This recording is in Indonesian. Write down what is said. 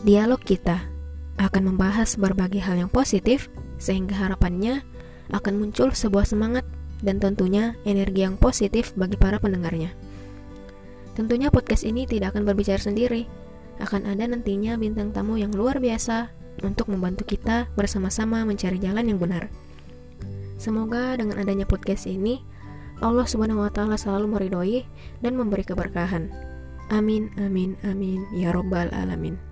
Dialog kita akan membahas berbagai hal yang positif sehingga harapannya akan muncul sebuah semangat dan tentunya energi yang positif bagi para pendengarnya. Tentunya podcast ini tidak akan berbicara sendiri, akan ada nantinya bintang tamu yang luar biasa untuk membantu kita bersama-sama mencari jalan yang benar. Semoga dengan adanya podcast ini, Allah Subhanahu wa Ta'ala selalu meridhoi dan memberi keberkahan. Amin, amin, amin, ya Robbal 'Alamin.